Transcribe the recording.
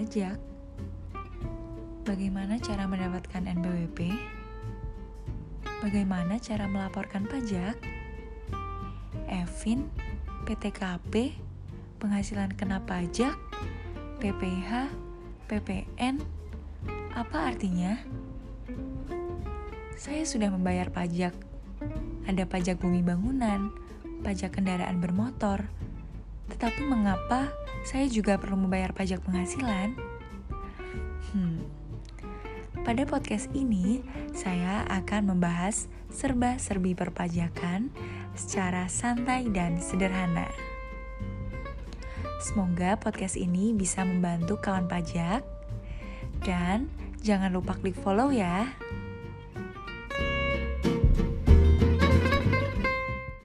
pajak. Bagaimana cara mendapatkan NPWP? Bagaimana cara melaporkan pajak? Evin, PTKP, penghasilan kena pajak, PPH, PPN, apa artinya? Saya sudah membayar pajak. Ada pajak bumi bangunan, pajak kendaraan bermotor. Tetapi mengapa saya juga perlu membayar pajak penghasilan? Hmm. Pada podcast ini, saya akan membahas serba-serbi perpajakan secara santai dan sederhana. Semoga podcast ini bisa membantu kawan pajak dan jangan lupa klik follow ya.